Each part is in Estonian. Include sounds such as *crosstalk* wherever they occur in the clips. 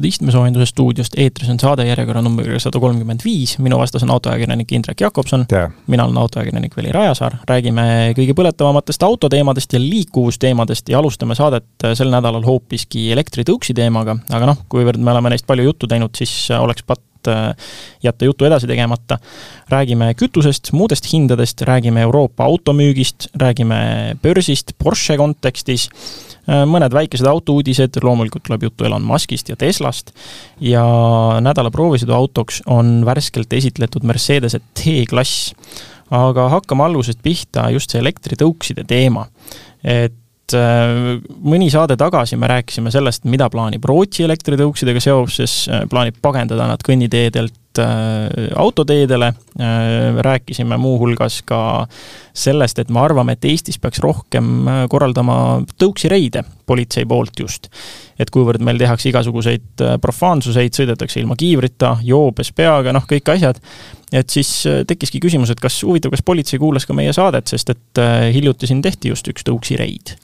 tervitused istmesoojenduse stuudiost, eetris on saade järjekorra numbriga sada kolmkümmend viis, minu vastas on autoajakirjanik Indrek Jakobson, mina olen autoajakirjanik Veli Rajasaar, räägime kõige põletavamatest autoteemadest ja liikuvusteemadest ja alustame saadet sel nädalal hoopiski elektritõuksi teemaga, aga noh, kuivõrd me oleme neist palju juttu teinud, siis oleks patt jätta jutu edasi tegemata. räägime kütusest, muudest hindadest, räägime Euroopa automüügist, räägime börsist Porsche kontekstis Äh, mõned väikesed autouudised, loomulikult tuleb juttu Elon Muskist ja Teslast ja nädala proovisõiduautoks on värskelt esitletud Mercedese T-klass. aga hakkame algusest pihta, just see elektritõukside teema. et äh, mõni saade tagasi me rääkisime sellest, mida plaanib Rootsi elektritõuksidega seoses, äh, plaanib pagendada nad kõnniteedelt Äh, autoteedele, rääkisime muuhulgas ka sellest, et me arvame, et Eestis peaks rohkem korraldama tõuksireide politsei poolt just. et kuivõrd meil tehakse igasuguseid profaansuseid, sõidetakse ilma kiivrita, joobes peaga, noh, kõik asjad, et siis tekkiski küsimus, et kas, huvitav, kas politsei kuulas ka meie saadet, sest et hiljuti siin tehti just üks tõuksireid.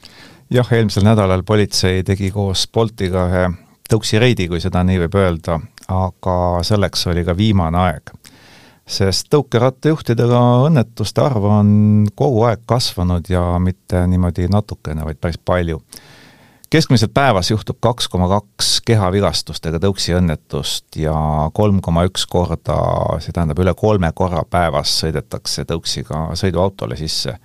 Jah, eelmisel nädalal politsei tegi koos Boltiga ühe tõuksireidi, kui seda nii võib öelda, aga selleks oli ka viimane aeg. sest tõukerattajuhtidega õnnetuste arv on kogu aeg kasvanud ja mitte niimoodi natukene, vaid päris palju. keskmiselt päevas juhtub kaks koma kaks kehavigastustega tõuksiõnnetust ja kolm koma üks korda, see tähendab üle kolme korra päevas sõidetakse tõuksiga sõiduautole sisse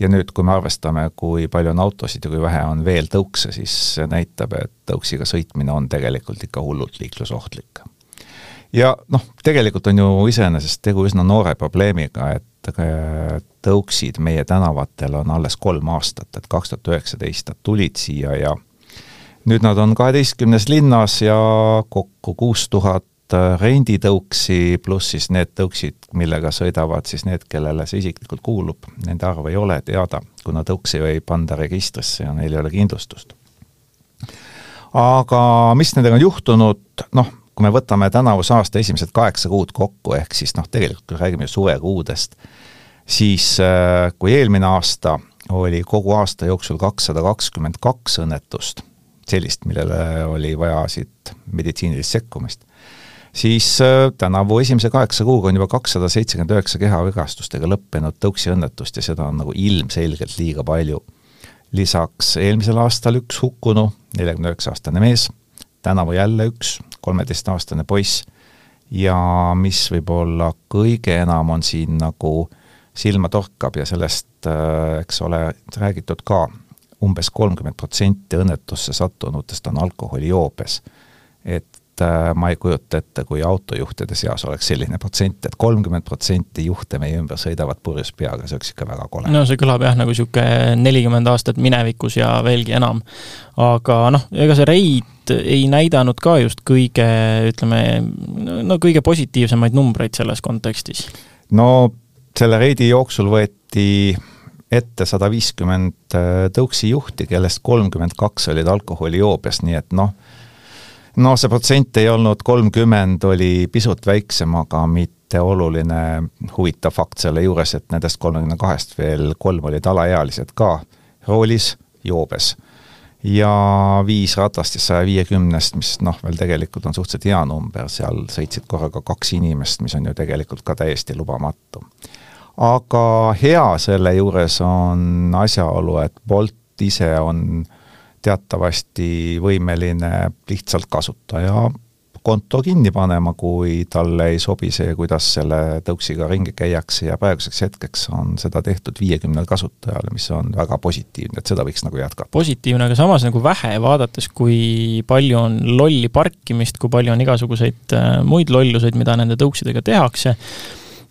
ja nüüd, kui me arvestame, kui palju on autosid ja kui vähe on veel tõukse, siis see näitab, et tõuksiga sõitmine on tegelikult ikka hullult liiklusohtlik. ja noh, tegelikult on ju iseenesest tegu üsna noore probleemiga, et tõuksid meie tänavatel on alles kolm aastat, et kaks tuhat üheksateist nad tulid siia ja nüüd nad on kaheteistkümnes linnas ja kokku kuus tuhat Äh, renditõuksi, pluss siis need tõuksid, millega sõidavad siis need, kellele see isiklikult kuulub, nende arv ei ole teada, kuna tõuksi ei panda registrisse ja neil ei ole kindlustust. aga mis nendega on juhtunud, noh, kui me võtame tänavuse aasta esimesed kaheksa kuud kokku, ehk siis noh, tegelikult räägime suvekuudest, siis äh, kui eelmine aasta oli kogu aasta jooksul kakssada kakskümmend kaks õnnetust, sellist, millele oli vaja siit meditsiinilist sekkumist siis äh, tänavu esimese kaheksa kuuga on juba kakssada seitsekümmend üheksa kehavigastustega lõppenud tõuksiõnnetust ja seda on nagu ilmselgelt liiga palju. lisaks eelmisel aastal üks hukkunu, neljakümne üheksa aastane mees, tänavu jälle üks kolmeteistaastane poiss ja mis võib-olla kõige enam on siin nagu silma torkab ja sellest, äh, eks ole, räägitud ka, umbes kolmkümmend protsenti õnnetusse sattunutest on alkoholijoobes. et et äh, ma ei kujuta ette, kui autojuhtide seas oleks selline protsent et, kolmkümmend protsenti juhte meie ümber sõidavad purjus peaga, see oleks ikka väga kole. no see kõlab jah, nagu niisugune nelikümmend aastat minevikus ja veelgi enam. aga noh, ega see reid ei näidanud ka just kõige, ütleme, no kõige positiivsemaid numbreid selles kontekstis. no selle reidi jooksul võeti ette sada viiskümmend äh, tõuksijuhti, kellest kolmkümmend kaks olid alkoholijoobes, nii et noh, no see protsent ei olnud kolmkümmend, oli pisut väiksem, aga mitte oluline huvitav fakt selle juures, et nendest kolmekümne kahest veel kolm olid alaealised ka roolis joobes. ja viis ratast siis saja viiekümnest, mis noh, veel tegelikult on suhteliselt hea number, seal sõitsid korraga kaks inimest, mis on ju tegelikult ka täiesti lubamatu. aga hea selle juures on asjaolu, et Bolt ise on teatavasti võimeline lihtsalt kasutaja konto kinni panema, kui talle ei sobi see, kuidas selle tõuksiga ringi käiakse ja praeguseks hetkeks on seda tehtud viiekümnel kasutajal, mis on väga positiivne, et seda võiks nagu jätkata. positiivne, aga samas nagu vähe, vaadates, kui palju on lolli parkimist, kui palju on igasuguseid äh, muid lolluseid, mida nende tõuksidega tehakse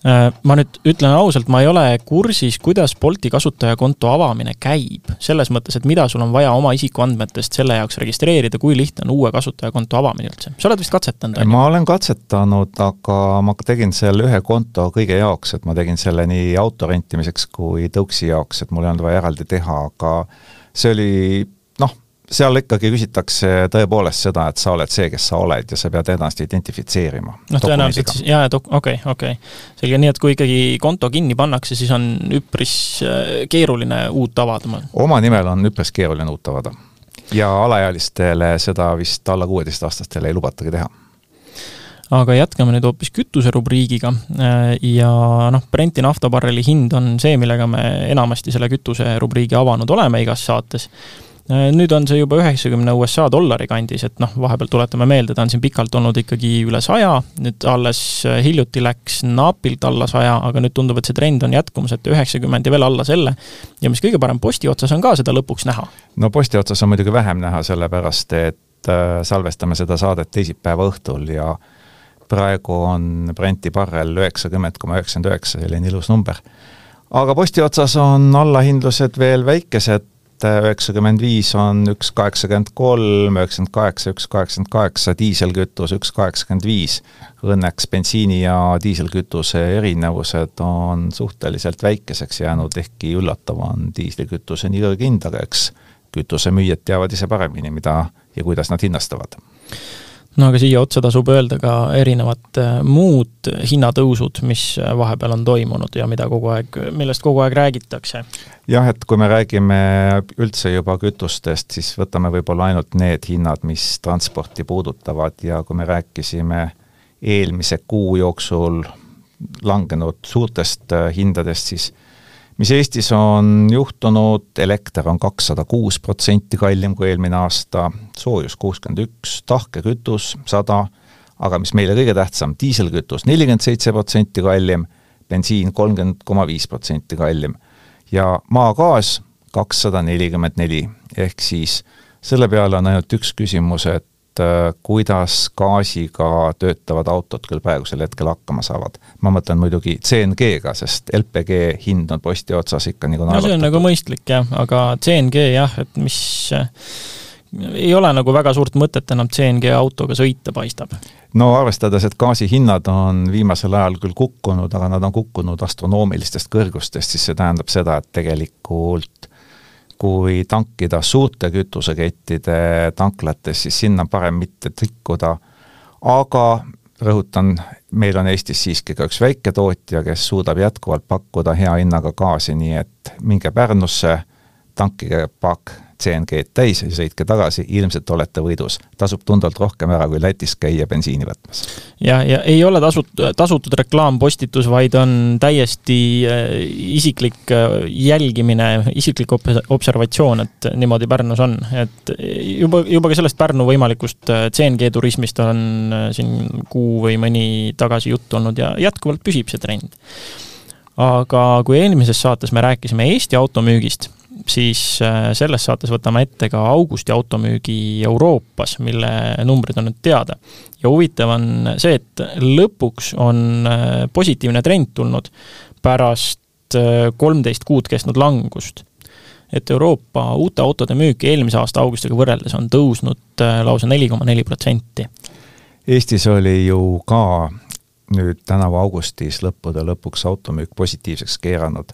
ma nüüd ütlen ausalt, ma ei ole kursis, kuidas Bolti kasutajakonto avamine käib. selles mõttes, et mida sul on vaja oma isikuandmetest selle jaoks registreerida, kui lihtne on uue kasutajakonto avamine üldse? sa oled vist katsetanud, on ju? ma olen katsetanud, aga ma tegin selle ühe konto kõige jaoks, et ma tegin selle nii auto rentimiseks kui tõuksi jaoks, et mul ei olnud vaja eraldi teha, aga see oli seal ikkagi küsitakse tõepoolest seda, et sa oled see, kes sa oled ja sa pead ennast identifitseerima. noh, tõenäoliselt siis, jaa, okei, okei okay.. selge, nii et kui ikkagi konto kinni pannakse, siis on üpris äh, keeruline uut avada? oma nimel on üpris keeruline uut avada. ja alaealistele seda vist alla kuueteistaastastele ei lubatagi teha aga jätkame nüüd hoopis kütuserubriigiga ja noh, Brenti naftabarreli hind on see, millega me enamasti selle kütuserubriigi avanud oleme igas saates Äh, nüüd on see juba üheksakümne USA dollari kandis, et noh, vahepeal tuletame meelde, ta on siin pikalt olnud ikkagi üle saja, nüüd alles äh, hiljuti läks napilt alla saja, aga nüüd tundub, et see trend on jätkumas, et üheksakümmend ja veel alla selle. ja mis kõige parem, posti otsas on ka seda lõpuks näha. no posti otsas on muidugi vähem näha, sellepärast et äh, salvestame seda saadet teisipäeva õhtul ja praegu on Brenti barrel üheksakümmend koma üheksakümmend üheksa, selline ilus number. aga posti otsas on allahindlused veel väikesed, üheksakümmend viis on üks kaheksakümmend kolm, üheksakümmend kaheksa, üks kaheksakümmend kaheksa, diiselkütus üks kaheksakümmend viis. Õnneks bensiini ja diiselkütuse erinevused on suhteliselt väikeseks jäänud, ehkki üllatav on diislikütuse nii kõrge hind, aga eks kütusemüüjad teavad ise paremini, mida ja kuidas nad hinnastavad no aga siia otsa tasub öelda ka erinevad äh, muud hinnatõusud, mis äh, vahepeal on toimunud ja mida kogu aeg, millest kogu aeg räägitakse. jah, et kui me räägime üldse juba kütustest, siis võtame võib-olla ainult need hinnad, mis transporti puudutavad ja kui me rääkisime eelmise kuu jooksul langenud suurtest äh, hindadest, siis mis Eestis on juhtunud, elekter on kakssada kuus protsenti kallim kui eelmine aasta, soojus kuuskümmend üks, tahkekütus sada, aga mis meile kõige tähtsam, diiselkütus nelikümmend seitse protsenti kallim, bensiin kolmkümmend koma viis protsenti kallim ja maagaas kakssada nelikümmend neli, ehk siis selle peale on ainult üks küsimus, et kuidas gaasiga töötavad autod küll praegusel hetkel hakkama saavad. ma mõtlen muidugi CNG-ga, sest LPG hind on posti otsas ikka nagu no see on nagu mõistlik jah, aga CNG jah, et mis ei ole nagu väga suurt mõtet enam CNG autoga sõita, paistab. no arvestades, et gaasihinnad on viimasel ajal küll kukkunud, aga nad on kukkunud astronoomilistest kõrgustest, siis see tähendab seda, et tegelikult kui tankida suurte kütusekettide tanklates, siis sinna parem mitte tikkuda, aga rõhutan, meil on Eestis siiski ka üks väiketootja, kes suudab jätkuvalt pakkuda hea hinnaga gaasi, nii et minge Pärnusse, tankige pakk CNG-d täis ja sõitke tagasi, ilmselt olete võidus. tasub tunduvalt rohkem ära, kui Lätis käia bensiini võtmas. ja, ja ei ole tasut-, tasutud reklaampostitus, vaid on täiesti äh, isiklik äh, jälgimine, isiklik observatsioon, et niimoodi Pärnus on, et juba, juba ka sellest Pärnu võimalikust äh, CNG turismist on siin kuu või mõni tagasi juttu olnud ja jätkuvalt püsib see trend aga kui eelmises saates me rääkisime Eesti automüügist, siis äh, selles saates võtame ette ka augusti automüügi Euroopas, mille numbrid on nüüd teada. ja huvitav on see, et lõpuks on äh, positiivne trend tulnud pärast äh, kolmteist kuud kestnud langust. et Euroopa uute autode müük eelmise aasta augustiga võrreldes on tõusnud lausa neli koma neli protsenti. Eestis oli ju ka nüüd tänavu augustis lõppude lõpuks automüük positiivseks keeranud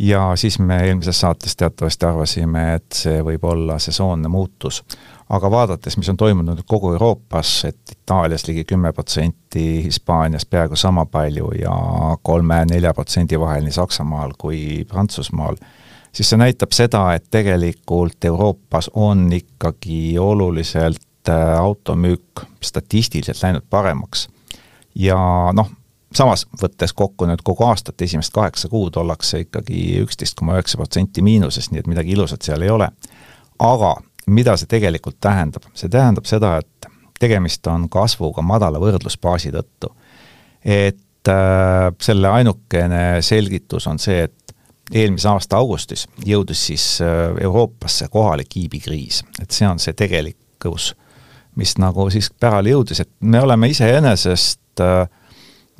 ja siis me eelmises saates teatavasti arvasime, et see võib olla sesoonne muutus. aga vaadates, mis on toimunud kogu Euroopas, et Itaalias ligi kümme protsenti, Hispaanias peaaegu sama palju ja kolme-nelja protsendi vahel nii Saksamaal kui Prantsusmaal, siis see näitab seda, et tegelikult Euroopas on ikkagi oluliselt äh, automüük statistiliselt läinud paremaks. ja noh, samas, võttes kokku nüüd kogu aastat, esimest kaheksa kuud ollakse ikkagi üksteist koma üheksa protsenti miinuses, nii et midagi ilusat seal ei ole. aga mida see tegelikult tähendab? see tähendab seda, et tegemist on kasvuga madala võrdlusbaasi tõttu. et äh, selle ainukene selgitus on see, et eelmise aasta augustis jõudis siis äh, Euroopasse kohalik iibikriis, et see on see tegelikkus, mis nagu siis pärale jõudis, et me oleme iseenesest äh,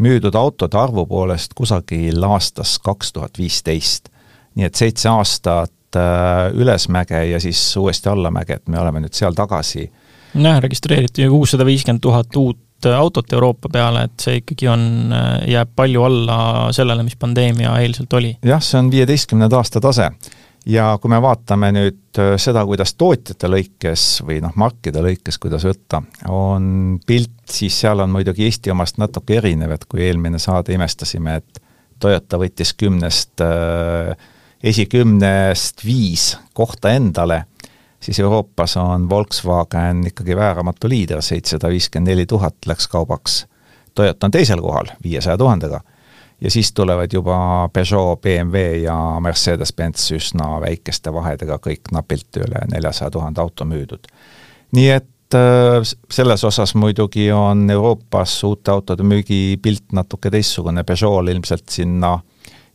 müüdud autode arvu poolest kusagil aastast kaks tuhat viisteist. nii et seitse aastat äh, ülesmäge ja siis uuesti allamäge, et me oleme nüüd seal tagasi. jah, registreeriti kuussada viiskümmend tuhat uut autot Euroopa peale, et see ikkagi on, äh, jääb palju alla sellele, mis pandeemia eelselt oli. jah, see on viieteistkümnenda aasta tase ja kui me vaatame nüüd äh, seda, kuidas tootjate lõikes või noh, markide lõikes, kuidas võtta, on pilt, siis seal on muidugi Eesti omast natuke erinev, et kui eelmine saade imestasime, et Toyota võttis kümnest äh,, esikümnest viis kohta endale, siis Euroopas on Volkswagen ikkagi vääramatu liider, seitsesada viiskümmend neli tuhat läks kaubaks. Toyota on teisel kohal viiesaja tuhandega ja siis tulevad juba Peugeot, BMW ja Mercedes-Benz üsna väikeste vahedega, kõik napilt üle neljasaja tuhande auto müüdud. nii et äh, selles osas muidugi on Euroopas uute autode müügipilt natuke teistsugune, Peugeot'l ilmselt sinna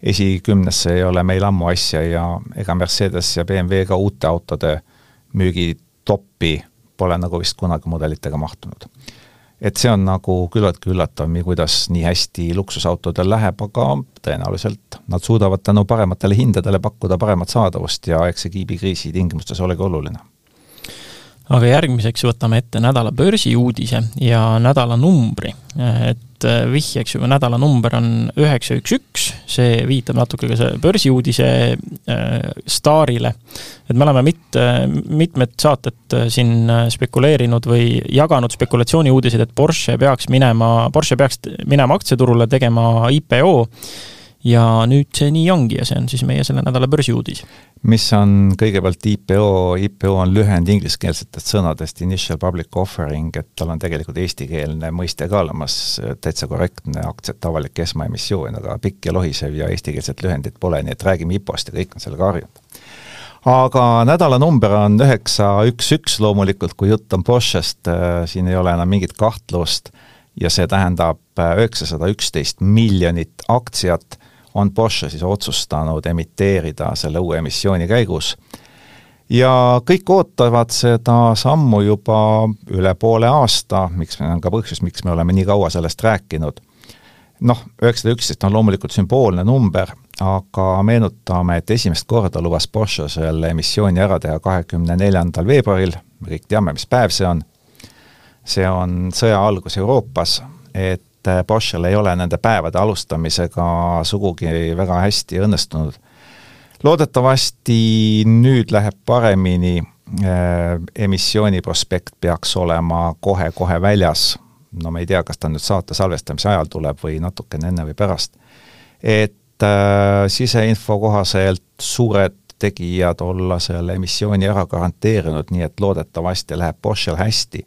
esikümnesse ei ole meil ammu asja ja ega Mercedes ja BMW ka uute autode müügitoppi pole nagu vist kunagi mudelitega mahtunud et see on nagu küllaltki üllatav, kuidas nii hästi luksusautodel läheb, aga tõenäoliselt nad suudavad tänu parematele hindadele pakkuda paremat saadavust ja eks see kiibikriisi tingimustes olegi oluline. aga järgmiseks võtame ette nädala börsiuudise ja nädala numbri, et äh, vihjeks juba nädalanumber on üheksa üks üks, see viitab natuke ka börsiuudise äh, staarile. et me oleme mit-, mitmed saated äh, siin äh, spekuleerinud või jaganud spekulatsiooniuudiseid, et Porsche peaks minema, Porsche peaks minema aktsiaturule tegema IPO ja nüüd see nii ongi ja see on siis meie selle nädala börsiuudis. mis on kõigepealt IPO, IPO on lühend ingliskeelsetest sõnadest Initial Public Offering, et tal on tegelikult eestikeelne mõiste ka olemas, täitsa korrektne aktsiate avalik esmaemissioon, aga pikk ja lohisev ja eestikeelset lühendit pole, nii et räägime IPO-st ja kõik on sellega harjunud aga nädala number on üheksa üks üks loomulikult, kui jutt on Porschest, äh, siin ei ole enam mingit kahtlust ja see tähendab äh, üheksasada üksteist miljonit aktsiat on Porsche siis otsustanud emiteerida selle uue emissiooni käigus. ja kõik ootavad seda sammu juba üle poole aasta, miks on ka põhjus, miks me oleme nii kaua sellest rääkinud. noh, üheksasada üksteist on loomulikult sümboolne number, aga meenutame, et esimest korda lubas Porsche selle emissiooni ära teha kahekümne neljandal veebruaril, me kõik teame, mis päev see on, see on sõja algus Euroopas, et et äh, Boschel ei ole nende päevade alustamisega sugugi väga hästi õnnestunud. loodetavasti nüüd läheb paremini, äh, emissiooni prospekt peaks olema kohe-kohe väljas, no me ei tea, kas ta nüüd saate salvestamise ajal tuleb või natukene enne või pärast, et äh, siseinfo kohaselt suured tegijad olla selle emissiooni ära garanteerinud, nii et loodetavasti läheb Boschel hästi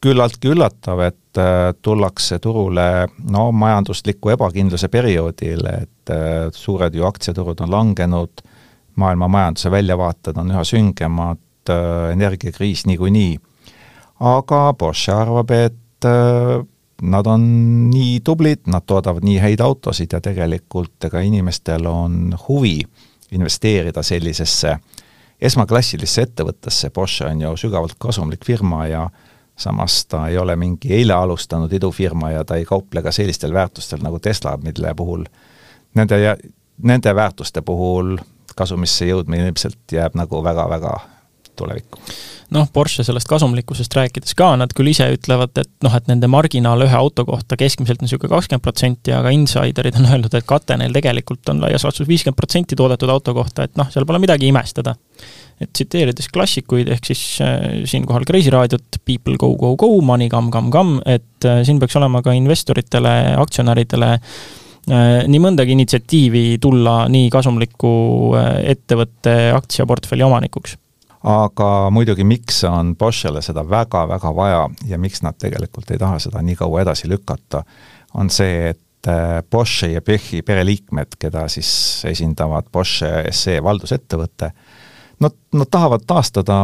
küllaltki üllatav, et äh, tullakse turule no majandusliku ebakindluse perioodil, et äh, suured ju aktsiaturud on langenud, maailma majanduse väljavaated on üha süngemad, äh, energiakriis niikuinii. aga Porsche arvab, et nad on nii tublid, nad toodavad nii häid autosid ja tegelikult ega inimestel on huvi investeerida sellisesse esmaklassilisse ettevõttesse, Porsche on ju sügavalt kasumlik firma ja samas ta ei ole mingi eile alustanud idufirma ja ta ei kauple ka sellistel väärtustel nagu Tesla, mille puhul nende, nende väärtuste puhul kasumisse jõudmine ilmselt jääb nagu väga-väga tulevikku. noh, Porsche sellest kasumlikkusest rääkides ka, nad küll ise ütlevad, et noh, et nende marginaal ühe auto kohta keskmiselt on niisugune kakskümmend protsenti, aga insiderid on *laughs* öelnud, et kate neil tegelikult on laias laastus viiskümmend protsenti toodetud auto kohta, et noh, seal pole midagi imestada et tsiteerides klassikuid, ehk siis äh, siinkohal Kreisi raadiot People go, go, go, money come, come, come, et äh, siin peaks olema ka investoritele, aktsionäridele äh, nii mõndagi initsiatiivi tulla nii kasumliku äh, ettevõtte aktsiaportfelli omanikuks. Aga muidugi, miks on Boschele seda väga-väga vaja ja miks nad tegelikult ei taha seda nii kaua edasi lükata, on see, et äh, Bosche ja Bechi pereliikmed, keda siis esindavad Bosche SE valdusettevõte, Nad, nad tahavad taastada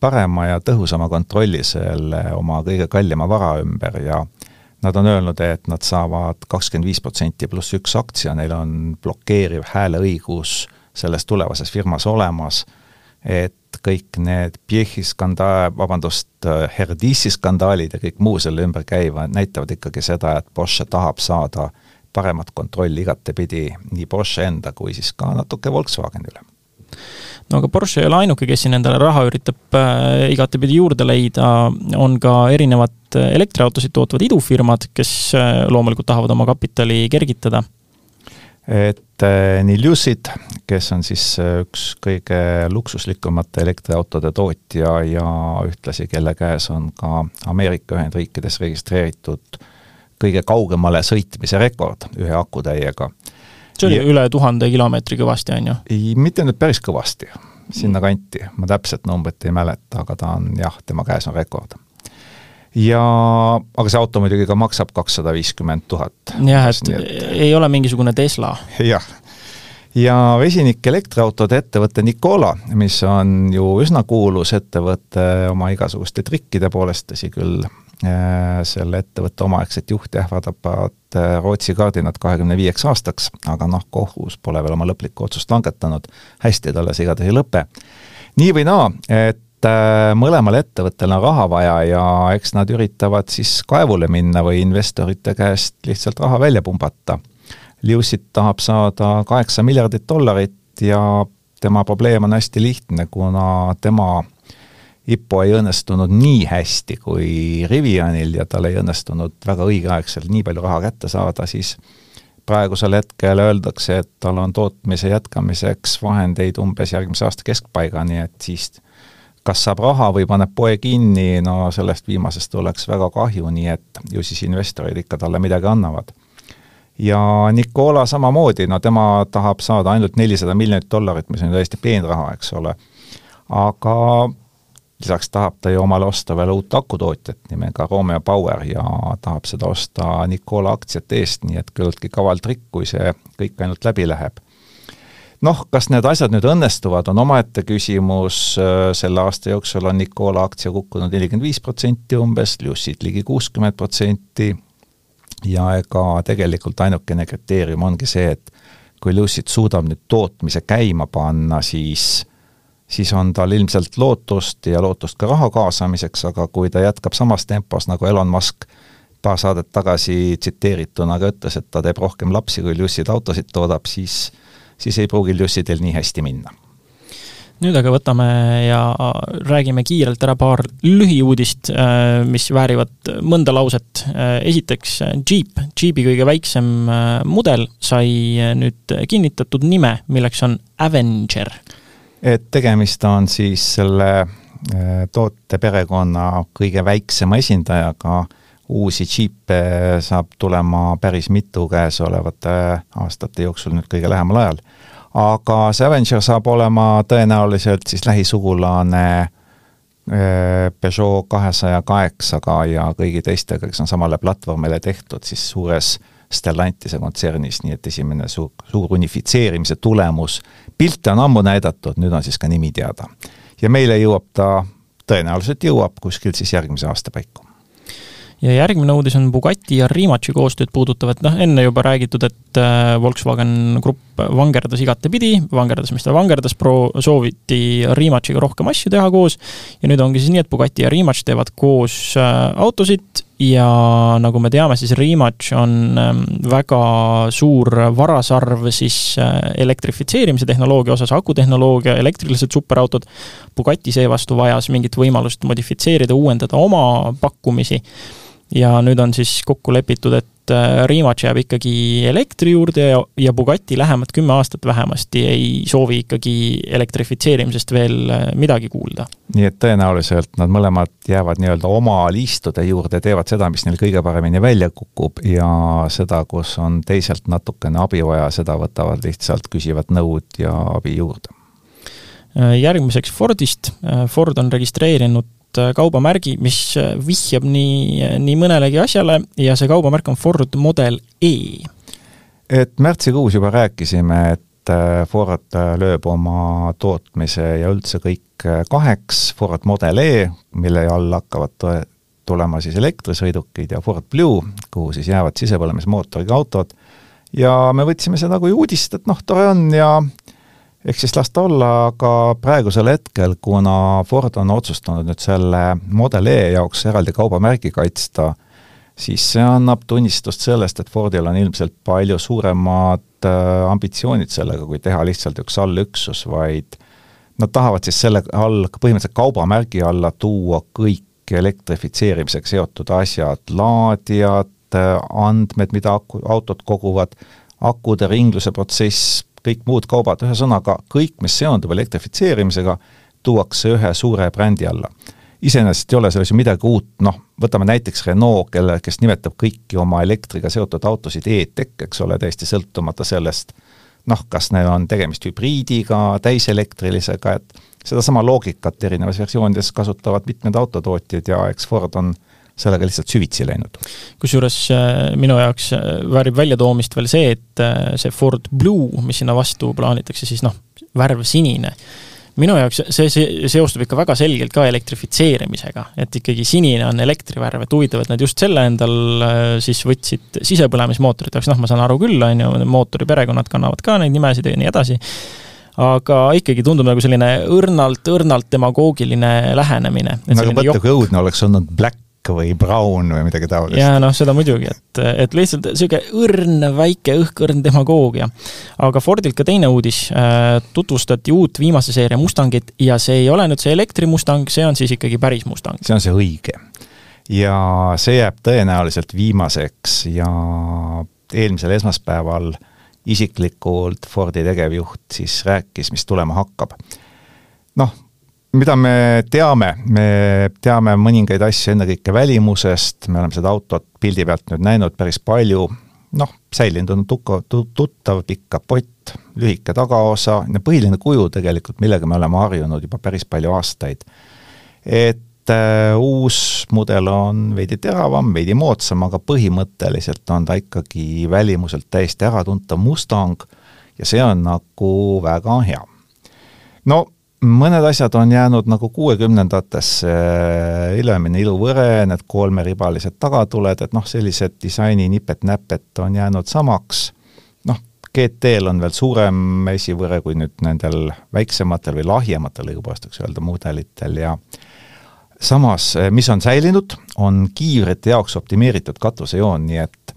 parema ja tõhusama kontrolli selle oma kõige kallima vara ümber ja nad on öelnud, et nad saavad kakskümmend viis protsenti pluss üks aktsia, neil on blokeeriv hääleõigus selles tulevases firmas olemas, et kõik need Piehi skandaal, vabandust, Herdissi skandaalid ja kõik muu selle ümber käiva näitavad ikkagi seda, et Porsche tahab saada paremat kontrolli igatepidi nii Porsche enda kui siis ka natuke Volkswageni üle no aga Porsche ei ole ainuke, kes siin endale raha üritab äh, igatepidi juurde leida, on ka erinevad äh, elektriautosid tootvad idufirmad, kes äh, loomulikult tahavad oma kapitali kergitada. et nii Lucid, kes on siis üks kõige luksuslikumate elektriautode tootja ja ühtlasi, kelle käes on ka Ameerika Ühendriikides registreeritud kõige kaugemale sõitmise rekord ühe akutäiega see oli ja, üle tuhande kilomeetri kõvasti, on ju? ei, mitte nüüd päris kõvasti. sinnakanti, ma täpset numbrit ei mäleta, aga ta on jah, tema käes on rekord ja aga see auto muidugi ka maksab kakssada viiskümmend tuhat. jah, et ei ole mingisugune Tesla. jah, ja vesinikelektriautode ettevõte Nikola, mis on ju üsna kuulus ettevõte oma igasuguste trikkide poolest, tõsi küll, selle ettevõtte omaaegset juhti ähvardavad äh, Rootsi kardinad kahekümne viieks aastaks, aga noh, kohus pole veel oma lõplikku otsust langetanud, hästi talle see igatahes ei lõpe. nii või naa, et äh, mõlemal ettevõttel on raha vaja ja eks nad üritavad siis kaevule minna või investorite käest lihtsalt raha välja pumbata Liusit tahab saada kaheksa miljardit dollarit ja tema probleem on hästi lihtne, kuna tema IPO ei õnnestunud nii hästi kui Rivianil ja tal ei õnnestunud väga õigeaegselt nii palju raha kätte saada, siis praegusel hetkel öeldakse, et tal on tootmise jätkamiseks vahendeid umbes järgmise aasta keskpaigani, et siis kas saab raha või paneb poe kinni, no sellest viimasest oleks väga kahju, nii et ju siis investorid ikka talle midagi annavad ja Nicola samamoodi, no tema tahab saada ainult nelisada miljonit dollarit, mis on täiesti peenraha, eks ole. aga lisaks tahab ta ju omale osta veel uut akutootjat nimega Romeo Power ja tahab seda osta Nicola aktsiate eest, nii et küllaltki kaval trikk, kui see kõik ainult läbi läheb. noh, kas need asjad nüüd õnnestuvad, on omaette küsimus, selle aasta jooksul on Nicola aktsia kukkunud nelikümmend viis protsenti umbes, Lucid ligi kuuskümmend protsenti ja ega tegelikult ainukene kriteerium ongi see, et kui Lucid suudab nüüd tootmise käima panna, siis siis on tal ilmselt lootust ja lootust ka raha kaasamiseks, aga kui ta jätkab samas tempos, nagu Elon Musk paar saadet tagasi tsiteerituna ka ütles, et ta teeb rohkem lapsi, kui Lucid autosid toodab, siis siis ei pruugi Lucidil nii hästi minna nüüd aga võtame ja räägime kiirelt ära paar lühiuudist, äh, mis väärivad mõnda lauset. Äh, esiteks Jeep, Jeepi kõige väiksem äh, mudel sai nüüd kinnitatud nime, milleks on Avenger. Et tegemist on siis selle tooteperekonna kõige väiksema esindajaga, uusi džiipe saab tulema päris mitu käesolevate aastate jooksul nüüd kõige lähemal ajal. Aga see Avenger saab olema tõenäoliselt siis lähisugulane äh, Peugeot kahesaja kaheksaga ja kõigi teistega, kes on samale platvormile tehtud, siis suures Stellantise kontsernis, nii et esimene suur, suur unifitseerimise tulemus, pilte on ammu näidatud, nüüd on siis ka nimi teada. ja meile jõuab ta, tõenäoliselt jõuab kuskil siis järgmise aasta paiku. Ja järgmine uudis on Bugatti ja Rimachi koostööd puudutav, et noh, enne juba räägitud, et äh, Volkswagen Grupp vangerdas igatepidi, vangerdas, mis ta vangerdas, pro-, sooviti Rimachiga rohkem asju teha koos. Ja nüüd ongi siis nii, et Bugatti ja Rimach teevad koos äh, autosid ja nagu me teame, siis Rimac on ähm, väga suur varasarv siis äh, elektrifitseerimise tehnoloogia osas, akutehnoloogia, elektrilised superautod. Bugatti seevastu vajas mingit võimalust modifitseerida, uuendada oma pakkumisi ja nüüd on siis kokku lepitud, et äh, Rimac jääb ikkagi elektri juurde ja, ja Bugatti lähemad kümme aastat vähemasti ei soovi ikkagi elektrifitseerimisest veel äh, midagi kuulda. nii et tõenäoliselt nad mõlemad jäävad nii-öelda oma liistude juurde, teevad seda, mis neil kõige paremini välja kukub ja seda, kus on teiselt natukene abi vaja, seda võtavad lihtsalt, küsivad nõud ja abi juurde. Äh, järgmiseks Fordist, Ford on registreerinud kaubamärgi, mis äh, vihjab nii, nii mõnelegi asjale ja see kaubamärk on Ford Model E. et märtsikuus juba rääkisime, et äh, Ford lööb oma tootmise ja üldse kõik kaheks, Ford Model E, mille all hakkavad tulema siis elektrisõidukid ja Ford Blue, kuhu siis jäävad sisepõlemismootoriga autod, ja me võtsime seda kui uudist, et noh, tore on ja ehk siis las ta olla, aga praegusel hetkel, kuna Ford on otsustanud nüüd selle Model E jaoks eraldi kaubamärgi kaitsta, siis see annab tunnistust sellest, et Fordil on ilmselt palju suuremad äh, ambitsioonid sellega, kui teha lihtsalt üks allüksus, vaid nad tahavad siis selle all, põhimõtteliselt kaubamärgi alla tuua kõik elektrifitseerimisega seotud asjad, laadijad, äh, andmed, mida aku, autod koguvad, akude ringluse protsess, kõik muud kaubad, ühesõnaga kõik, mis seondub elektrifitseerimisega, tuuakse ühe suure brändi alla. iseenesest ei ole selles ju midagi uut, noh, võtame näiteks Renault, kelle, kes nimetab kõiki oma elektriga seotud autosid e-tech, eks ole, täiesti sõltumata sellest, noh, kas neil on tegemist hübriidiga, täiselektrilisega, et sedasama loogikat erinevas versioonides kasutavad mitmed autotootjad ja eks Ford on sellega lihtsalt süvitsi läinud. kusjuures äh, minu jaoks äh, väärib väljatoomist veel see, et äh, see Ford Blue, mis sinna vastu plaanitakse, siis noh, värv sinine minu jaoks see, see seostub ikka väga selgelt ka elektrifitseerimisega, et ikkagi sinine on elektrivärv, et huvitav, et nad just selle endal siis võtsid sisepõlemismootorite jaoks, noh, ma saan aru küll, on ju, mootori perekonnad kannavad ka neid nimesid ja nii edasi, aga ikkagi tundub nagu selline õrnalt, õrnalt demagoogiline lähenemine. nagu mõtle, kui õudne oleks olnud Black või Brown või midagi taolist. jaa, noh, seda muidugi, et, et lihtsalt niisugune õrn, väike õhkõrn demagoogia. aga Fordilt ka teine uudis, äh, tutvustati uut viimase seeria Mustangit ja see ei ole nüüd see elektrimustang, see on siis ikkagi päris Mustang. see on see õige. ja see jääb tõenäoliselt viimaseks ja eelmisel esmaspäeval isiklikult Fordi tegevjuht siis rääkis, mis tulema hakkab. Mida me teame, me teame mõningaid asju ennekõike välimusest, me oleme seda autot pildi pealt nüüd näinud päris palju, noh, säilinud on tuka, tuttav pikk kapott, lühike tagaosa ja põhiline kuju tegelikult, millega me oleme harjunud juba päris palju aastaid. et äh, uus mudel on veidi teravam, veidi moodsam, aga põhimõtteliselt on ta ikkagi välimuselt täiesti äratuntav Mustang ja see on nagu väga hea. no mõned asjad on jäänud nagu kuuekümnendatesse, ülemine iluvõre, need kolmeribalised tagatuled, et noh, sellised disaini nipet-näpet on jäänud samaks, noh, GT-l on veel suurem esivõre kui nüüd nendel väiksematel või lahjematel, õigupoolest võiks öelda, mudelitel ja samas, mis on säilinud, on kiivrite jaoks optimeeritud katusejoon, nii et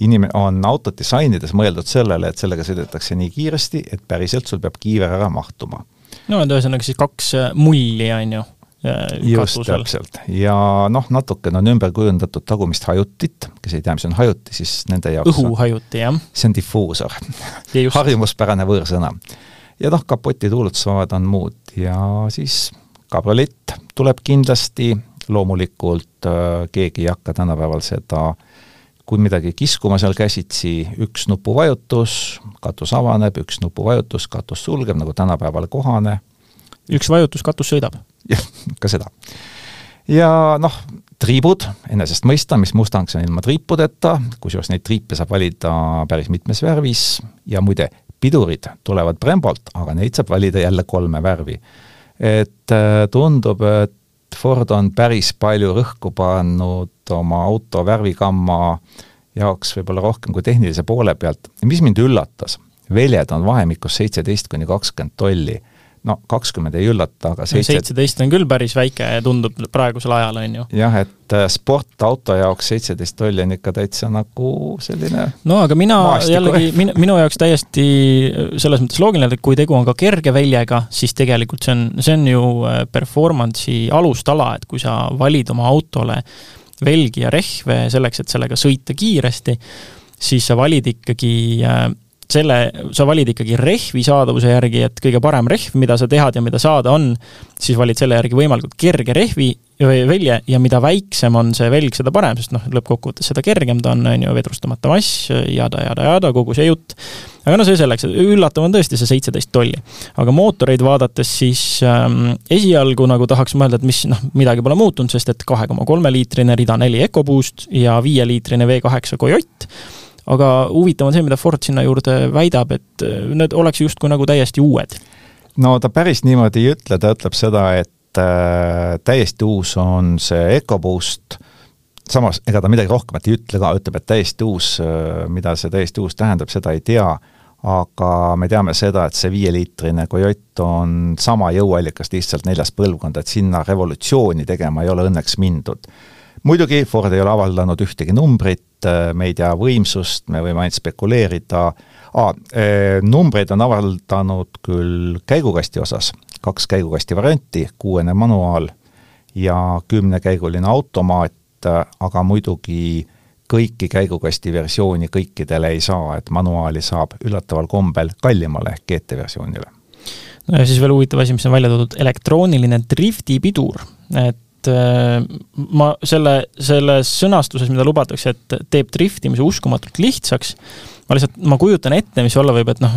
inim-, on autot disainides mõeldud sellele, et sellega sõidetakse nii kiiresti, et päriselt sul peab kiiver ära mahtuma no et ühesõnaga siis kaks äh, mulli, on ju, äh, just täpselt, ja noh, natukene on ümber kujundatud tagumist hajutit, kes ei tea, mis on hajuti, siis nende jaoks õhuhajuti, jah. see on difuusor. Harjumuspärane võõrsõna. ja noh, kapoti tuulutusvabad on muud. Ja siis kabriolett tuleb kindlasti, loomulikult äh, keegi ei hakka tänapäeval seda äh, kui midagi kiskuma seal käsitsi, üks nupuvajutus, katus avaneb, üks nupuvajutus, katus sulgeb, nagu tänapäeval kohane. üks vajutus, katus sõidab? jah, ka seda. ja noh, triibud, enesestmõistamist, Mustang see on ilma triipudeta, kusjuures neid triipe saab valida päris mitmes värvis ja muide, pidurid tulevad Brembolt, aga neid saab valida jälle kolme värvi. et äh, tundub, et Ford on päris palju rõhku pannud oma auto värvigamma jaoks võib-olla rohkem kui tehnilise poole pealt. mis mind üllatas, väljad on vahemikus seitseteist kuni kakskümmend tolli no kakskümmend ei üllata, aga seitse seitseteist on küll päris väike ja tundub praegusel ajal, on ju. jah, et äh, sportauto jaoks seitseteist tolli on ikka täitsa nagu selline no aga mina jällegi, min-, minu jaoks täiesti äh, selles mõttes loogiline, et kui tegu on ka kerge väljega, siis tegelikult see on, see on ju äh, performance'i alustala, et kui sa valid oma autole velgi ja rehve selleks, et sellega sõita kiiresti, siis sa valid ikkagi selle, sa valid ikkagi rehvi saadavuse järgi, et kõige parem rehv, mida sa tehad ja mida saada on, siis valid selle järgi võimalikult kerge rehvi või velje ja mida väiksem on see velg, seda parem, sest noh, lõppkokkuvõttes seda kergem ta on, on ju, vedrustamata mass, jada, jada, jada, kogu see jutt. aga no see selleks, üllatav on tõesti see seitseteist tolli. aga mootoreid vaadates siis ähm, esialgu nagu tahaks mõelda, et mis noh, midagi pole muutunud, sest et kahe koma kolme liitrine rida neli EcoBoost ja viieliitrine V kaheksa Coyote aga huvitav on see, mida Ford sinna juurde väidab, et äh, need oleks justkui nagu täiesti uued. no ta päris niimoodi ei ütle, ta ütleb seda, et äh, täiesti uus on see EcoBoost, samas ega ta midagi rohkemat ei ütle ka, ütleb, et täiesti uus, äh, mida see täiesti uus tähendab, seda ei tea, aga me teame seda, et see viieliitrine Coyote on sama jõuallikast lihtsalt neljas põlvkond, et sinna revolutsiooni tegema ei ole õnneks mindud muidugi Ford ei ole avaldanud ühtegi numbrit, äh, me ei tea võimsust, me võime ainult spekuleerida ah,, numbreid on avaldanud küll käigukasti osas, kaks käigukasti varianti, kuuene manuaal ja kümnekäiguline automaat, aga muidugi kõiki käigukasti versiooni kõikidele ei saa, et manuaali saab üllataval kombel kallimale ehk GT versioonile. no ja siis veel huvitav asi, mis on välja toodud, elektrooniline driftipidur, et et äh, ma selle, selles sõnastuses, mida lubatakse, et teeb driftimise uskumatult lihtsaks, ma lihtsalt, ma kujutan ette, mis olla võib, et noh,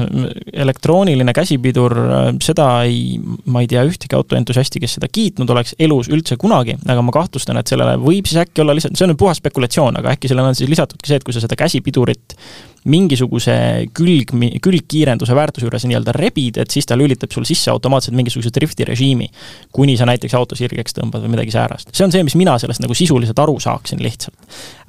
elektrooniline käsipidur, seda ei, ma ei tea ühtegi autoentusiasti, kes seda kiitnud oleks elus üldse kunagi, aga ma kahtlustan, et sellele võib siis äkki olla lihtsalt, see on nüüd puhas spekulatsioon, aga äkki sellele on siis lisatudki see, et kui sa seda käsipidurit mingisuguse külg, külgkiirenduse väärtuse juures nii-öelda rebid, et siis ta lülitab sul sisse automaatselt mingisuguse drifti režiimi. kuni sa näiteks auto sirgeks tõmbad või midagi säärast. see on see, mis mina sellest nagu sisuliselt aru saaksin lihtsalt.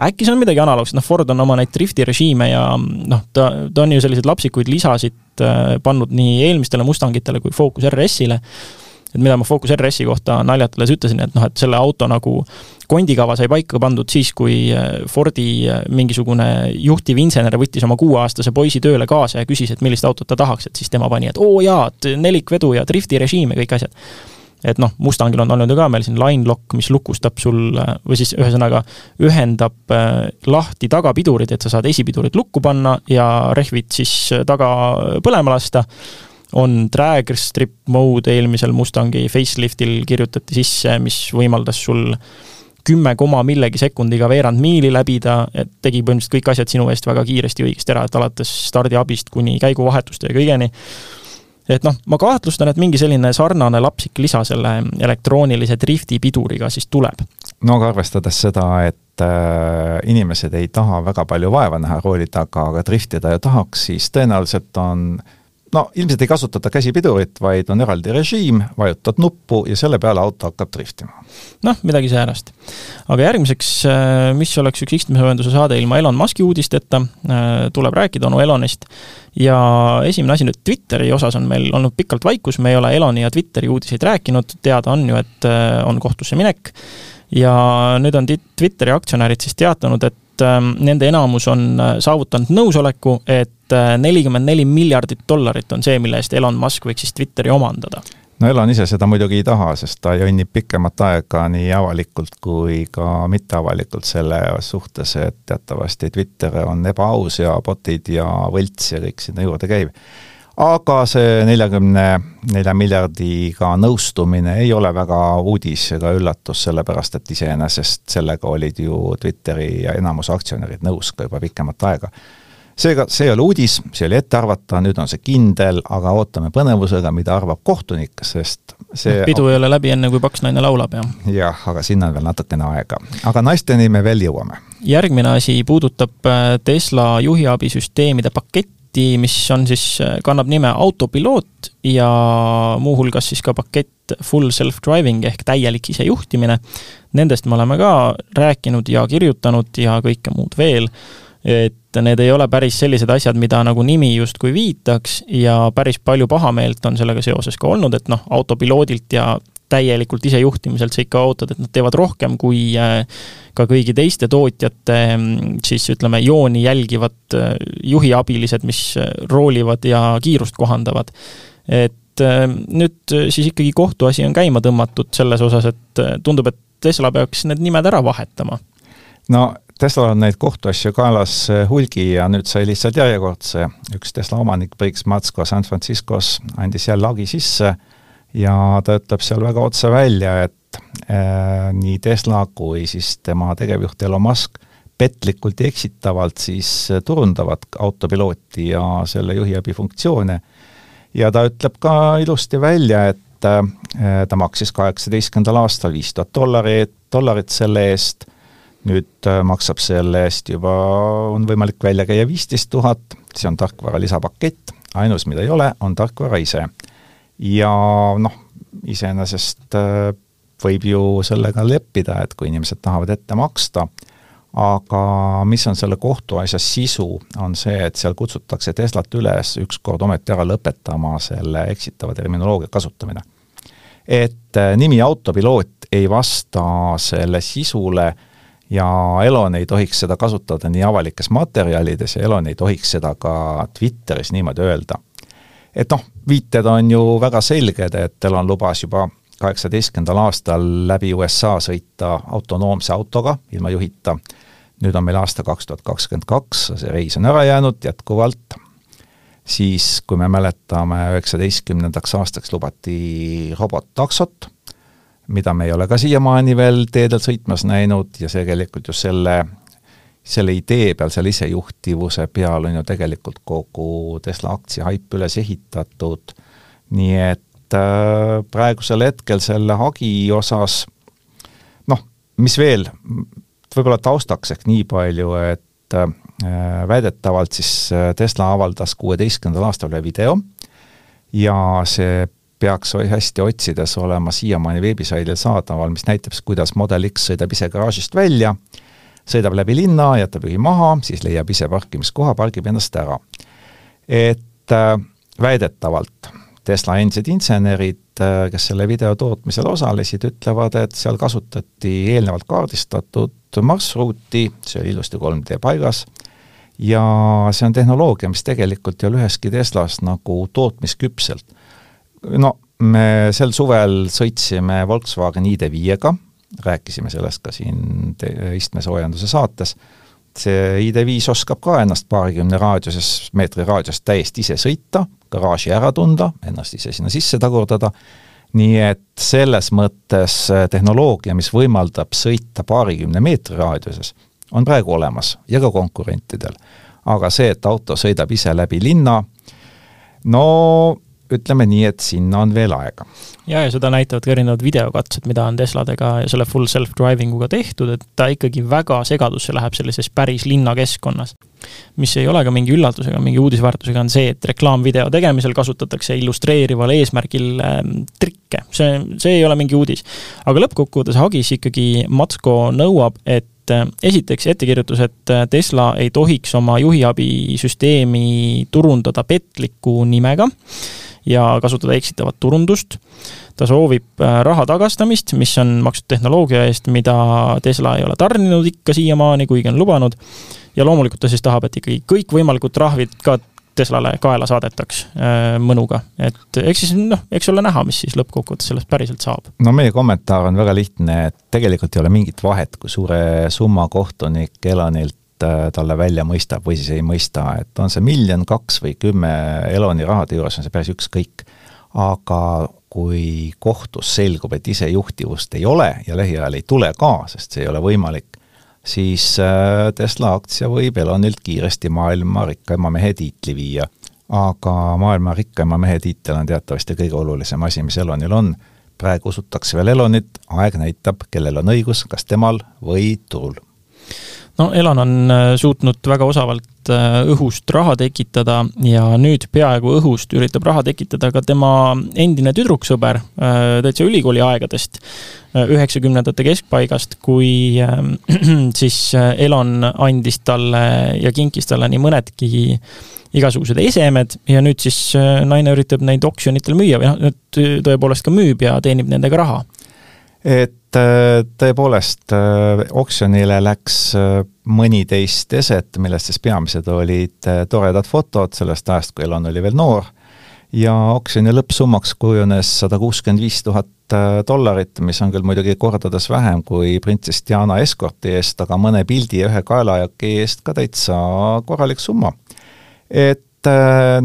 äkki see on midagi analoogset, noh Ford on oma neid drifti režiime ja noh, ta, ta on ju selliseid lapsikuid lisasid äh, pannud nii eelmistele Mustangitele kui Focus RS-ile et mida ma Focus RS-i kohta naljatades ütlesin, et noh, et selle auto nagu kondikava sai paika pandud siis, kui äh, Fordi äh, mingisugune juhtiv insener võttis oma kuueaastase poisi tööle kaasa ja küsis, et millist autot ta tahaks, et siis tema pani, et oo jaa, et nelikvedu ja drifti režiim ja kõik asjad. Et noh, Mustangil on olnud ju ka meil siin line lock, mis lukustab sul või siis ühesõnaga ühendab äh, lahti tagapidurid, et sa saad esipidurid lukku panna ja rehvid siis taga põlema lasta on drag strip mode eelmisel Mustangi faceliftil kirjutati sisse, mis võimaldas sul kümme koma millegi sekundiga veerand miili läbida, et tegi põhimõtteliselt kõik asjad sinu eest väga kiiresti õigesti ära, et alates stardiabist kuni käiguvahetuste ja kõigeni. et noh, ma kahtlustan, et mingi selline sarnane lapsik lisa selle elektroonilise drifti piduriga siis tuleb. no aga arvestades seda, et äh, inimesed ei taha väga palju vaeva näha rooli taga, aga driftida ju tahaks, siis tõenäoliselt on äh, no ilmselt ei kasutata käsipidurit, vaid on eraldi režiim, vajutad nuppu ja selle peale auto hakkab driftima. noh, midagi säärast. aga järgmiseks, äh, mis oleks üks istmesoojenduse saade ilma Elon Musk'i uudisteta, äh, tuleb rääkida onu Elonist. ja esimene asi nüüd Twitteri osas on meil olnud pikalt vaikus, me ei ole Eloni ja Twitteri uudiseid rääkinud, teada on ju, et äh, on kohtusse minek ja nüüd on Twitteri aktsionärid siis teatanud, et nende enamus on saavutanud nõusoleku, et et nelikümmend neli miljardit dollarit on see, mille eest Elon Musk võiks siis Twitteri omandada. no Elon ise seda muidugi ei taha, sest ta jonnib pikemat aega nii avalikult kui ka mitteavalikult selle suhtes, et teatavasti Twitter on ebaaus ja botid ja võlts ja kõik sinna juurde käib aga see neljakümne nelja miljardiga nõustumine ei ole väga uudis ega üllatus, sellepärast et iseenesest sellega olid ju Twitteri ja enamus aktsionärid nõus ka juba pikemat aega seega see ei ole uudis, see oli ette arvata, nüüd on see kindel, aga ootame põnevusega, mida arvab kohtunik, sest see pidu ei ole läbi, enne kui paks naine laulab, jah. jah, aga sinna on veel natukene aega. aga naisteni me veel jõuame. järgmine asi puudutab äh, Tesla juhiabisüsteemide paketti, mis on siis, äh, kannab nime autopiloot ja muuhulgas siis ka pakett full self-driving ehk täielik isejuhtimine. Nendest me oleme ka rääkinud ja kirjutanud ja kõike muud veel et need ei ole päris sellised asjad, mida nagu nimi justkui viitaks ja päris palju pahameelt on sellega seoses ka olnud, et noh, autopiloodilt ja täielikult isejuhtimiselt sa ikka ootad, et nad teevad rohkem kui äh, ka kõigi teiste tootjate mm, siis ütleme, jooni jälgivad äh, juhiabilised, mis äh, roolivad ja kiirust kohandavad. et nüüd siis ikkagi kohtuasi on käima tõmmatud selles osas, et tundub, et Tesla peaks need nimed ära vahetama. no Teslal on neid kohtuasju kaelas hulgi ja nüüd sai lihtsalt järjekordse, üks Tesla omanik, Briggs Matsko San Franciscos, andis jälle hagi sisse ja ta ütleb seal väga otse välja, et äh, nii Tesla kui siis tema tegevjuht Elon Musk petlikult ja eksitavalt siis turundavad autopilooti ja selle juhiabi funktsioone. ja ta ütleb ka ilusti välja, et äh, ta maksis kaheksateistkümnendal aastal viis tuhat dollarit, dollarit selle eest nüüd äh, maksab selle eest juba, on võimalik välja käia viisteist tuhat, see on tarkvara lisapakett, ainus, mida ei ole, on tarkvara ise. Ja noh, iseenesest äh, võib ju sellega leppida, et kui inimesed tahavad ette maksta, aga mis on selle kohtuasja sisu, on see, et seal kutsutakse Teslat üles ükskord ometi ära lõpetama selle eksitava terminoloogia kasutamine. et äh, nimi autopiloot ei vasta selle sisule ja Elon ei tohiks seda kasutada nii avalikes materjalides ja Elon ei tohiks seda ka Twitteris niimoodi öelda. et noh, viited on ju väga selged, et Elon lubas juba kaheksateistkümnendal aastal läbi USA sõita autonoomse autoga ilma juhita, nüüd on meil aasta kaks tuhat kakskümmend kaks, see reis on ära jäänud jätkuvalt, siis kui me mäletame, üheksateistkümnendaks aastaks lubati robottaksot mida me ei ole ka siiamaani veel teedel sõitmas näinud ja tegelikult ju selle selle idee peal, selle isejuhtivuse peal on ju tegelikult kogu Tesla aktsia haip üles ehitatud, nii et äh, praegusel hetkel selle hagi osas noh, mis veel, võib-olla taustaks ehk nii palju, et äh, väidetavalt siis äh, Tesla avaldas kuueteistkümnendal aastal ühe video ja see peaks hästi otsides olema siiamaani veebisaidil saadaval, mis näitab siis, kuidas Model X sõidab ise garaažist välja, sõidab läbi linna, jätab juhi maha, siis leiab ise parkimiskoha, pargib ennast ära. et äh, väidetavalt Tesla endised insenerid, äh, kes selle video tootmisel osalesid, ütlevad, et seal kasutati eelnevalt kaardistatud marsruuti, see oli ilusti 3D paigas, ja see on tehnoloogia, mis tegelikult ei ole üheski Teslas nagu tootmisküpselt no me sel suvel sõitsime Volkswagen ID5-ga, rääkisime sellest ka siin istmesoojenduse saates, see ID5 oskab ka ennast paarikümne raadiuses, meetri raadiust täiesti ise sõita, garaaži ära tunda, ennast ise sinna sisse tagurdada, nii et selles mõttes tehnoloogia, mis võimaldab sõita paarikümne meetri raadiuses, on praegu olemas ja ka konkurentidel. aga see, et auto sõidab ise läbi linna, no ütleme nii, et sinna on veel aega. ja, ja seda näitavad ka erinevad videokatsed, mida on Tesladega ja selle full self-driving uga tehtud, et ta ikkagi väga segadusse läheb sellises päris linnakeskkonnas. mis ei ole ka mingi üllatus ega mingi uudisväärtusega, on see, et reklaamvideo tegemisel kasutatakse illustreerival eesmärgil äh, trikke, see, see ei ole mingi uudis. aga lõppkokkuvõttes Hagis ikkagi Matsko nõuab, et äh, esiteks ettekirjutus, et äh, Tesla ei tohiks oma juhiabisüsteemi turundada petliku nimega ja kasutada eksitavat turundust. ta soovib äh, raha tagastamist, mis on makstud tehnoloogia eest, mida Tesla ei ole tarninud ikka siiamaani, kuigi on lubanud. ja loomulikult ta siis tahab, et ikkagi kõikvõimalikud trahvid ka Teslale kaela saadetaks äh, mõnuga, et eks siis noh, eks ole näha, mis siis lõppkokkuvõttes sellest päriselt saab. no meie kommentaar on väga lihtne, et tegelikult ei ole mingit vahet, kui suure summa kohtunik Elonilt Äh, talle välja mõistab või siis ei mõista, et on see miljon, kaks või kümme Eloni rahade juures, on see päris ükskõik. aga kui kohtus selgub, et isejuhtivust ei ole ja lähiajal ei tule ka, sest see ei ole võimalik, siis äh, Tesla aktsia võib Elonilt kiiresti maailma rikkaima mehe tiitli viia. aga maailma rikkaima mehe tiitel on teatavasti kõige olulisem asi, mis Elonil on. praegu usutakse veel Elonit, aeg näitab, kellel on õigus, kas temal või turul no Elon on äh, suutnud väga osavalt äh, õhust raha tekitada ja nüüd peaaegu õhust üritab raha tekitada ka tema endine tüdruksõber äh, täitsa ülikooli aegadest, üheksakümnendate keskpaigast, kui *clears throat* siis Elon andis talle ja kinkis talle nii mõnedki igasugused esemed ja nüüd siis naine üritab neid oksjonitel müüa või noh, nüüd tõepoolest ka müüb ja teenib nendega raha et äh, tõepoolest äh, oksjonile läks äh, mõniteist eset, millest siis peamised olid toredad fotod sellest ajast, kui Elon oli veel noor, ja oksjoni lõppsummaks kujunes sada kuuskümmend viis tuhat dollarit, mis on küll muidugi kordades vähem kui printsess Diana eskorti eest, aga mõne pildi ja ühe kaelajaki eest ka täitsa korralik summa. et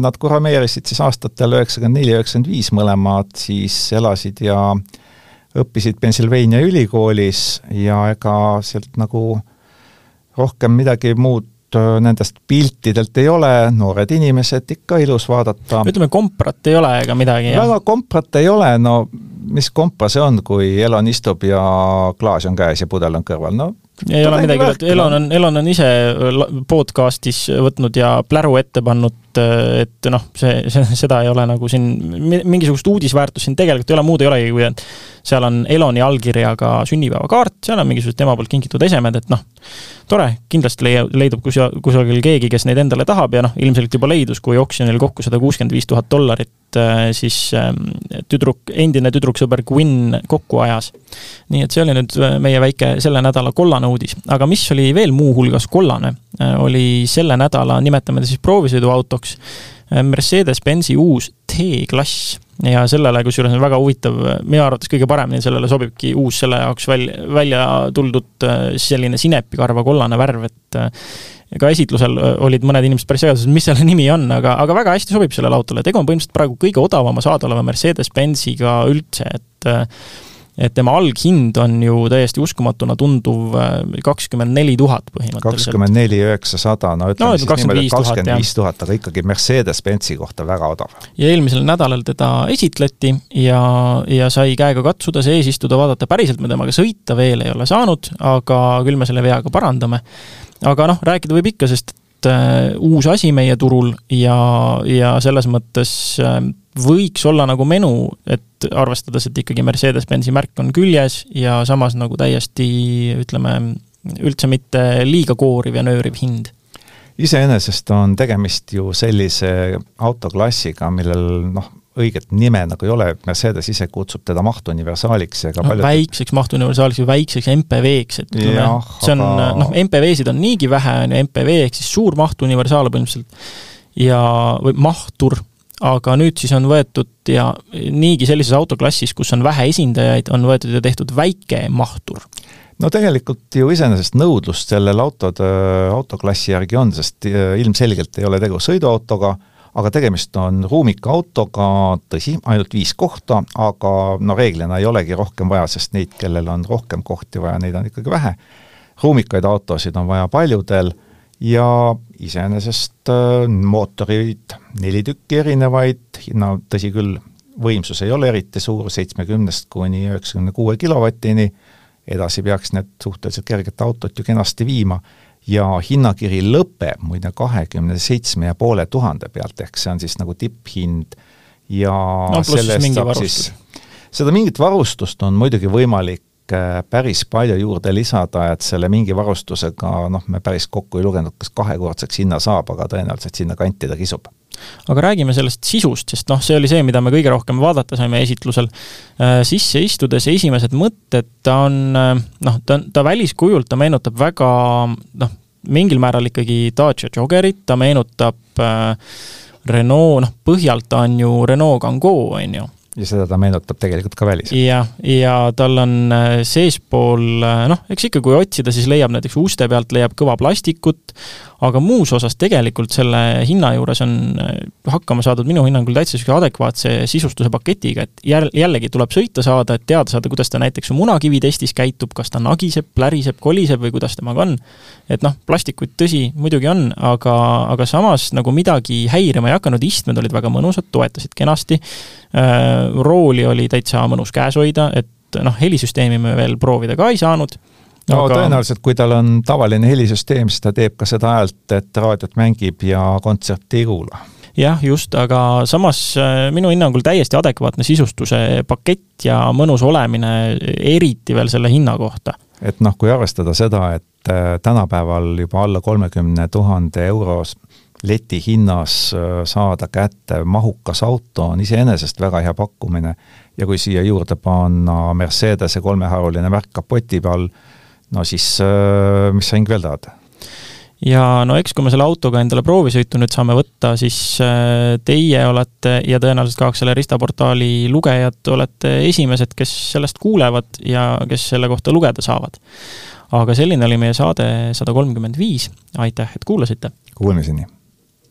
nad kurameerisid siis aastatel üheksakümmend neli, üheksakümmend viis mõlemad, siis elasid ja äh, õppisid Pennsylvania ülikoolis ja ega sealt nagu rohkem midagi muud äh, nendest piltidelt ei ole, noored inimesed, ikka ilus vaadata. ütleme, komprat ei ole ega midagi? väga komprat ei ole, no mis kompa see on, kui Elon istub ja klaas on käes ja pudel on kõrval, no ei ole midagi, Elon on, Elon on ise podcast'is võtnud ja pläru ette pannud, et noh, see, see, seda ei ole nagu siin, mingisugust uudisväärtust siin tegelikult ei ole, muud ei olegi, kui et seal on Eloni allkirjaga sünnipäevakaart, seal on mingisugused tema poolt kingitud esemed, et noh, tore, kindlasti leia-, leidub kusa-, kusagil keegi, kes neid endale tahab ja noh, ilmselt juba leidus, kui oksjonil kokku sada kuuskümmend viis tuhat dollarit äh, siis ähm, tüdruk, endine tüdruksõber Gwyn kokku ajas. nii et see oli nüüd äh, meie väike selle nädala kollane uudis, aga mis oli veel muuhulgas kollane, äh, oli selle nädala, nimetame ta siis proovisõiduautoks, Mercedes-Benzi uus T-klass ja sellele, kusjuures on väga huvitav, minu arvates kõige paremini sellele sobibki uus selle jaoks välja, välja tuldud selline sinepikarva kollane värv, et ka esitlusel olid mõned inimesed päris segaduses, mis selle nimi on, aga, aga väga hästi sobib sellele autole, tegu on põhimõtteliselt praegu kõige odavama saadaoleva Mercedes-Benziga üldse, et et tema alghind on ju täiesti uskumatuna tunduv kakskümmend neli tuhat põhimõtteliselt. kakskümmend neli üheksasada, no ütleme no, siis niimoodi, et kakskümmend viis tuhat, aga ikkagi Mercedes-Benzi kohta väga odav. ja eelmisel nädalal teda esitleti ja, ja sai käega katsuda sees istuda, vaadata, päriselt me temaga sõita veel ei ole saanud, aga küll me selle vea ka parandame. Aga noh, rääkida võib ikka, sest et äh, uus asi meie turul ja, ja selles mõttes äh, võiks olla nagu menu, et arvestades, et ikkagi Mercedes-Benzi märk on küljes ja samas nagu täiesti ütleme, üldse mitte liiga kooriv ja nööriv hind. Iseenesest on tegemist ju sellise autoklassiga, millel noh, õiget nime nagu ei ole, Mercedes ise kutsub teda mahtuniversaaliks ja ka no, paljud väikseks mahtuniversaaliks või väikseks MPV-ks, et ütleme, see on aga... noh, MPV-sid on niigi vähe, on ju, MPV ehk siis suur mahtuniversaal põhimõtteliselt ja, või mahtur, aga nüüd siis on võetud ja niigi sellises autoklassis, kus on vähe esindajaid, on võetud ja tehtud väike mahtur. No tegelikult ju iseenesest nõudlust sellel autode, autoklassi järgi on, sest äh, ilmselgelt ei ole tegu sõiduautoga, aga tegemist on ruumika autoga, tõsi, ainult viis kohta, aga no reeglina ei olegi rohkem vaja, sest neid, kellel on rohkem kohti vaja, neid on ikkagi vähe. ruumikaid autosid on vaja paljudel ja iseenesest äh, mootorid neli tükki erinevaid, no tõsi küll, võimsus ei ole eriti suur, seitsmekümnest kuni üheksakümne kuue kilovatini, edasi peaks need suhteliselt kerget autot ju kenasti viima ja hinnakiri lõpeb muide kahekümne seitsme ja poole tuhande pealt, ehk see on siis nagu tipphind ja no, sellest saab varustus. siis, seda mingit varustust on muidugi võimalik äh, päris palju juurde lisada, et selle mingi varustusega noh, me päris kokku ei lugenud, kas kahekordseks hinna saab, aga tõenäoliselt sinna kanti ta kisub aga räägime sellest sisust, sest noh, see oli see, mida me kõige rohkem vaadata saime esitlusel. Äh, sisse istudes esimesed mõtted, ta on äh, noh, ta, ta väliskujult, ta meenutab väga noh, mingil määral ikkagi Dacia Joggerit, ta meenutab äh, Renault, noh, põhjalt ta on ju Renault Kangoo, on ju ja seda ta meenutab tegelikult ka väliselt. jah, ja tal on äh, seespool, noh, eks ikka, kui otsida, siis leiab näiteks uste pealt, leiab kõva plastikut, aga muus osas tegelikult selle hinna juures on äh, hakkama saadud minu hinnangul täitsa niisuguse adekvaatse sisustuse paketiga, et jäl-, jällegi tuleb sõita saada, et teada saada, kuidas ta näiteks su munakivi testis käitub, kas ta nagiseb, pläriseb, koliseb või kuidas temaga on. et noh, plastikuid tõsi, muidugi on, aga, aga samas nagu midagi häirima ei hakanud, istmed olid väga mõnusad, toetasid kenasti Äh, rooli oli täitsa mõnus käes hoida, et noh, helisüsteemi me veel proovida ka ei saanud no aga... tõenäoliselt, kui tal on tavaline helisüsteem, siis ta teeb ka seda häält, et raadiot mängib ja kontserti ei kuula. jah, just, aga samas äh, minu hinnangul täiesti adekvaatne sisustuse pakett ja mõnus olemine, eriti veel selle hinna kohta. et noh, kui arvestada seda, et äh, tänapäeval juba alla kolmekümne tuhande euros leti hinnas äh, saada kätte mahukas auto on iseenesest väga hea pakkumine ja kui siia juurde panna Mercedese kolmeharuline märk kapoti peal, no siis äh, mis sa, Ing, veel tahad? ja no eks, kui me selle autoga endale proovisõitu nüüd saame võtta, siis äh, teie olete ja tõenäoliselt ka selle ristaportaali lugejad olete esimesed, kes sellest kuulevad ja kes selle kohta lugeda saavad. aga selline oli meie saade sada kolmkümmend viis, aitäh, et kuulasite! Kuulmiseni!